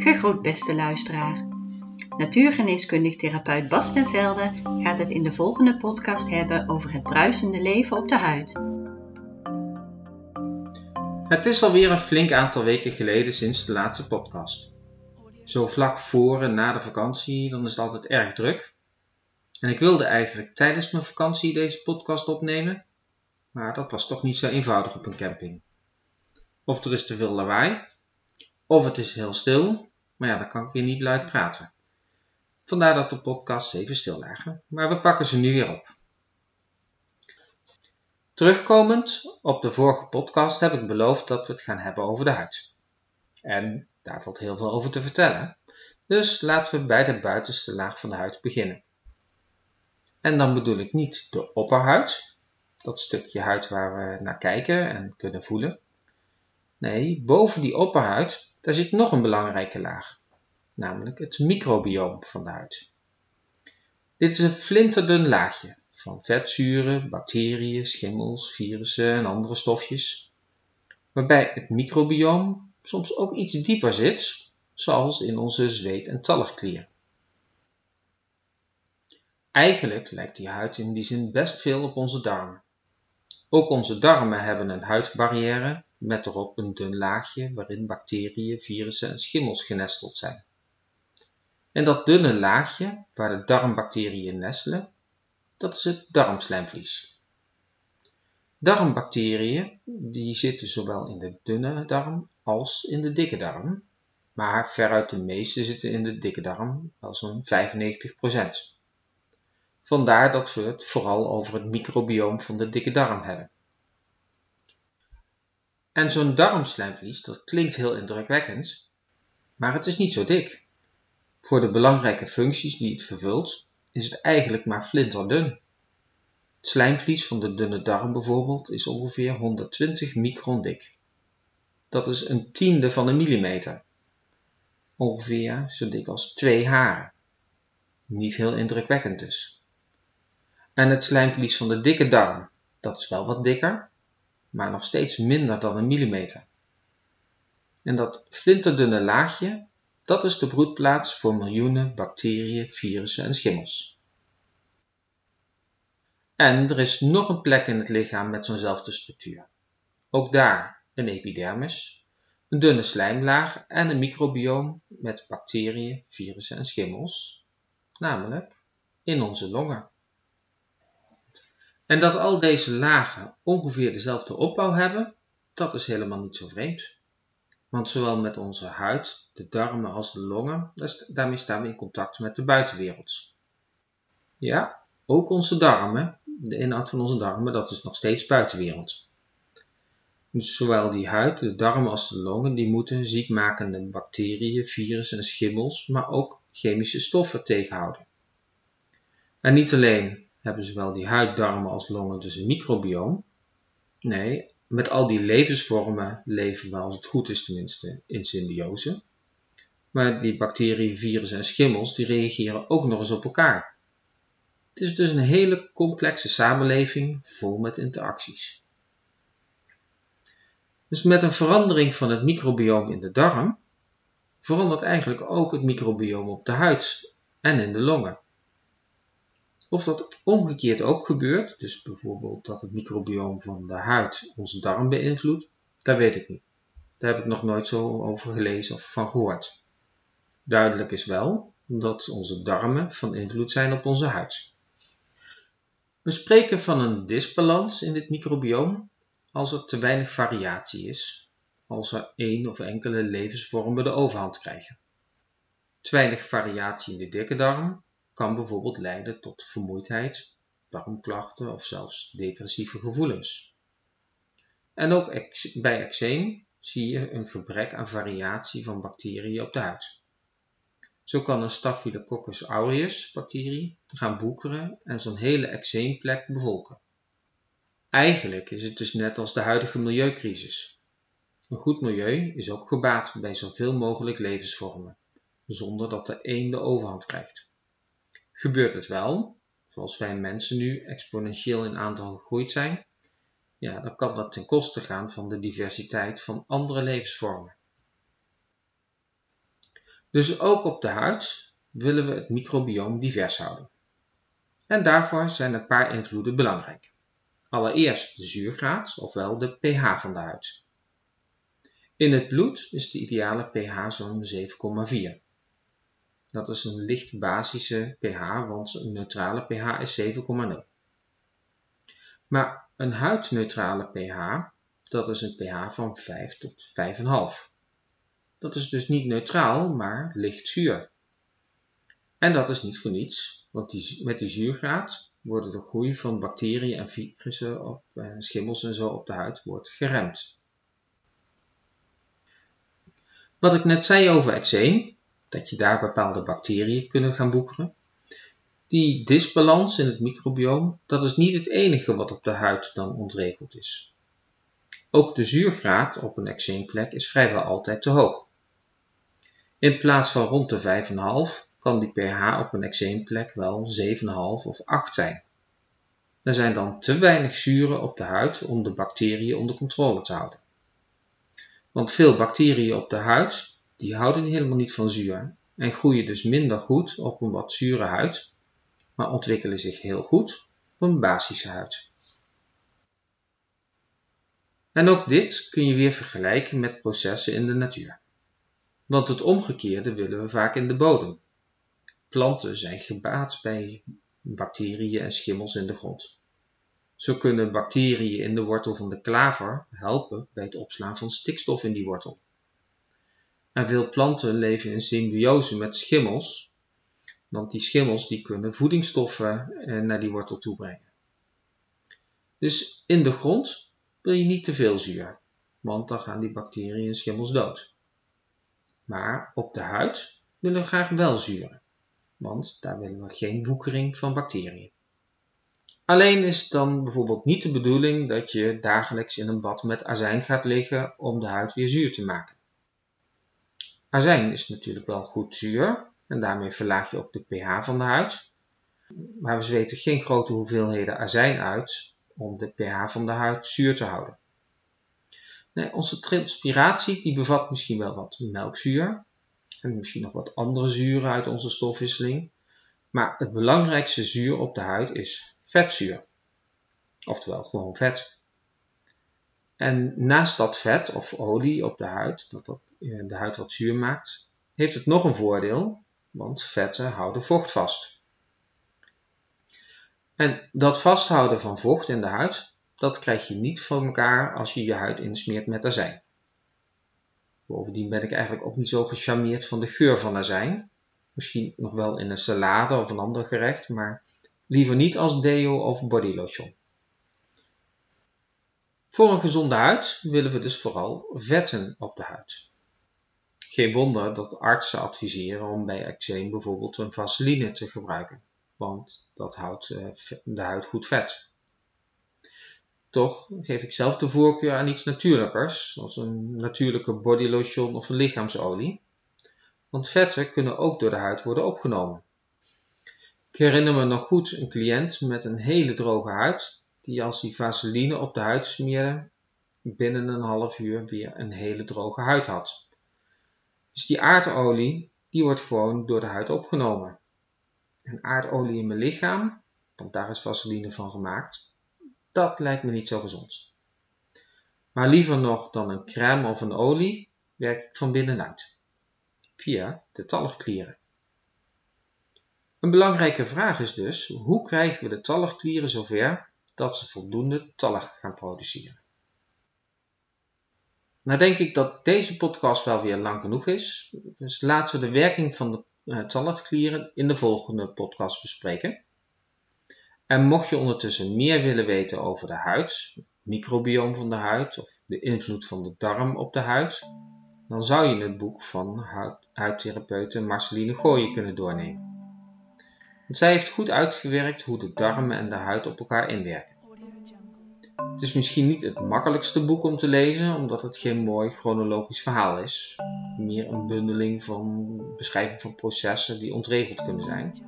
Gegroet beste luisteraar. Natuurgeneeskundig therapeut Bas ten Velde gaat het in de volgende podcast hebben over het bruisende leven op de huid. Het is alweer een flink aantal weken geleden sinds de laatste podcast. Zo vlak voor en na de vakantie, dan is het altijd erg druk. En ik wilde eigenlijk tijdens mijn vakantie deze podcast opnemen, maar dat was toch niet zo eenvoudig op een camping. Of er is te veel lawaai, of het is heel stil, maar ja, dan kan ik weer niet luid praten. Vandaar dat de podcasts even stil lagen, maar we pakken ze nu weer op. Terugkomend op de vorige podcast heb ik beloofd dat we het gaan hebben over de huid. En daar valt heel veel over te vertellen, dus laten we bij de buitenste laag van de huid beginnen. En dan bedoel ik niet de opperhuid, dat stukje huid waar we naar kijken en kunnen voelen. Nee, boven die opperhuid, daar zit nog een belangrijke laag, namelijk het microbioom van de huid. Dit is een flinterdun laagje van vetzuren, bacteriën, schimmels, virussen en andere stofjes, waarbij het microbioom soms ook iets dieper zit, zoals in onze zweet- en talgklier. Eigenlijk lijkt die huid in die zin best veel op onze darmen. Ook onze darmen hebben een huidbarrière met erop een dun laagje waarin bacteriën, virussen en schimmels genesteld zijn. En dat dunne laagje waar de darmbacteriën nestelen, dat is het darmslijmvlies. Darmbacteriën die zitten zowel in de dunne darm als in de dikke darm, maar veruit de meeste zitten in de dikke darm, wel zo'n 95%. Vandaar dat we het vooral over het microbioom van de dikke darm hebben. En zo'n darmslijmvlies, dat klinkt heel indrukwekkend, maar het is niet zo dik. Voor de belangrijke functies die het vervult, is het eigenlijk maar flinterdun. Het slijmvlies van de dunne darm bijvoorbeeld is ongeveer 120 micron dik. Dat is een tiende van een millimeter. Ongeveer zo dik als twee haren. Niet heel indrukwekkend dus. En het slijmvlies van de dikke darm, dat is wel wat dikker, maar nog steeds minder dan een millimeter. En dat flinterdunne laagje, dat is de broedplaats voor miljoenen bacteriën, virussen en schimmels. En er is nog een plek in het lichaam met zo'nzelfde structuur. Ook daar een epidermis, een dunne slijmlaag en een microbioom met bacteriën, virussen en schimmels, namelijk in onze longen. En dat al deze lagen ongeveer dezelfde opbouw hebben, dat is helemaal niet zo vreemd. Want zowel met onze huid, de darmen als de longen, daarmee staan we in contact met de buitenwereld. Ja, ook onze darmen, de inhoud van onze darmen, dat is nog steeds buitenwereld. Dus zowel die huid, de darmen als de longen, die moeten ziekmakende bacteriën, virussen en schimmels, maar ook chemische stoffen tegenhouden. En niet alleen hebben zowel die huid, darmen als longen dus een microbioom. Nee, met al die levensvormen leven we, als het goed is tenminste, in symbiose. Maar die bacteriën, virussen en schimmels, die reageren ook nog eens op elkaar. Het is dus een hele complexe samenleving vol met interacties. Dus met een verandering van het microbioom in de darm verandert eigenlijk ook het microbioom op de huid en in de longen. Of dat omgekeerd ook gebeurt, dus bijvoorbeeld dat het microbioom van de huid onze darm beïnvloedt, dat weet ik niet. Daar heb ik nog nooit zo over gelezen of van gehoord. Duidelijk is wel dat onze darmen van invloed zijn op onze huid. We spreken van een disbalans in dit microbioom als er te weinig variatie is, als er één of enkele levensvormen de overhand krijgen. Te weinig variatie in de dikke darm kan bijvoorbeeld leiden tot vermoeidheid, darmklachten of zelfs depressieve gevoelens. En ook bij eczeem zie je een gebrek aan variatie van bacteriën op de huid. Zo kan een Staphylococcus aureus bacterie gaan boekeren en zo'n hele eczeemplek bevolken. Eigenlijk is het dus net als de huidige milieucrisis. Een goed milieu is ook gebaat bij zoveel mogelijk levensvormen, zonder dat de een de overhand krijgt. Gebeurt het wel, zoals wij mensen nu exponentieel in aantal gegroeid zijn, ja, dan kan dat ten koste gaan van de diversiteit van andere levensvormen. Dus ook op de huid willen we het microbioom divers houden. En daarvoor zijn een paar invloeden belangrijk. Allereerst de zuurgraad, ofwel de pH van de huid. In het bloed is de ideale pH zo'n 7,4. Dat is een licht basische pH, want een neutrale pH is 7,0. Maar een huidneutrale pH, dat is een pH van 5 tot 5,5. Dat is dus niet neutraal, maar licht zuur. En dat is niet voor niets, want die, met die zuurgraad wordt de groei van bacteriën en virussen op eh, schimmels en zo op de huid wordt geremd. Wat ik net zei over eczeem, dat je daar bepaalde bacteriën kunnen gaan boekeren. Die disbalans in het microbioom, dat is niet het enige wat op de huid dan ontregeld is. Ook de zuurgraad op een eczeemplek is vrijwel altijd te hoog. In plaats van rond de 5,5 kan die pH op een eczeemplek wel 7,5 of 8 zijn. Er zijn dan te weinig zuren op de huid om de bacteriën onder controle te houden. Want veel bacteriën op de huid die houden helemaal niet van zuur en groeien dus minder goed op een wat zure huid, maar ontwikkelen zich heel goed op een basische huid. En ook dit kun je weer vergelijken met processen in de natuur. Want het omgekeerde willen we vaak in de bodem. Planten zijn gebaat bij bacteriën en schimmels in de grond. Zo kunnen bacteriën in de wortel van de klaver helpen bij het opslaan van stikstof in die wortel. En veel planten leven in symbiose met schimmels, want die schimmels die kunnen voedingsstoffen eh, naar die wortel toe brengen. Dus in de grond wil je niet te veel zuur, want dan gaan die bacteriën en schimmels dood. Maar op de huid willen we graag wel zuren, want daar willen we geen woekering van bacteriën. Alleen is het dan bijvoorbeeld niet de bedoeling dat je dagelijks in een bad met azijn gaat liggen om de huid weer zuur te maken. Azijn is natuurlijk wel goed zuur en daarmee verlaag je ook de pH van de huid. Maar we zweten geen grote hoeveelheden azijn uit om de pH van de huid zuur te houden. Nee, onze transpiratie die bevat misschien wel wat melkzuur en misschien nog wat andere zuren uit onze stofwisseling. Maar het belangrijkste zuur op de huid is vetzuur. Oftewel gewoon vet. En naast dat vet of olie op de huid, dat, eh, de huid wat zuur maakt, heeft het nog een voordeel, want vetten houden vocht vast. En dat vasthouden van vocht in de huid, dat krijg je niet van elkaar als je je huid insmeert met azijn. Bovendien ben ik eigenlijk ook niet zo gecharmeerd van de geur van azijn. Misschien nog wel in een salade of een ander gerecht, maar liever niet als deo of bodylotion. Voor een gezonde huid willen we dus vooral vetten op de huid. Geen wonder dat artsen adviseren om bij eczeem bijvoorbeeld een vaseline te gebruiken, want dat houdt eh, de huid goed vet. Toch geef ik zelf de voorkeur aan iets natuurlijkers, zoals een natuurlijke bodylotion of een lichaamsolie, want vetten kunnen ook door de huid worden opgenomen. Ik herinner me nog goed een cliënt met een hele droge huid, die als hij vaseline op de huid smeerde, binnen een half uur weer een hele droge huid had. Dus die aardolie, die wordt gewoon door de huid opgenomen. En aardolie in mijn lichaam, want daar is vaseline van gemaakt, dat lijkt me niet zo gezond. Maar liever nog dan een crème of een olie, werk ik van binnenuit. Via de talgklieren. Een belangrijke vraag is dus, hoe krijgen we de talgklieren zover dat ze voldoende talg gaan produceren? Nou denk ik dat deze podcast wel weer lang genoeg is, dus laten we de werking van de uh, talgklieren in de volgende podcast bespreken. En mocht je ondertussen meer willen weten over de huid, het microbioom van de huid of de invloed van de darm op de huid, dan zou je het boek van huid, huidtherapeute Marceline Gooyen kunnen doornemen. Want zij heeft goed uitgewerkt hoe de darmen en de huid op elkaar inwerken. Het is misschien niet het makkelijkste boek om te lezen, omdat het geen mooi chronologisch verhaal is. Meer een bundeling van beschrijving van processen die ontregeld kunnen zijn.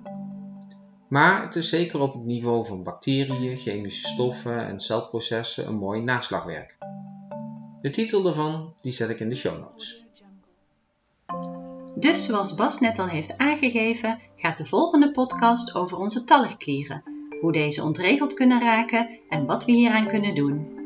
Maar het is zeker op het niveau van bacteriën, chemische stoffen en celprocessen een mooi naslagwerk. De titel daarvan die zet ik in de show notes. Dus zoals Bas net al heeft aangegeven, gaat de volgende podcast over onze talgklieren, hoe deze ontregeld kunnen raken en wat we hieraan kunnen doen.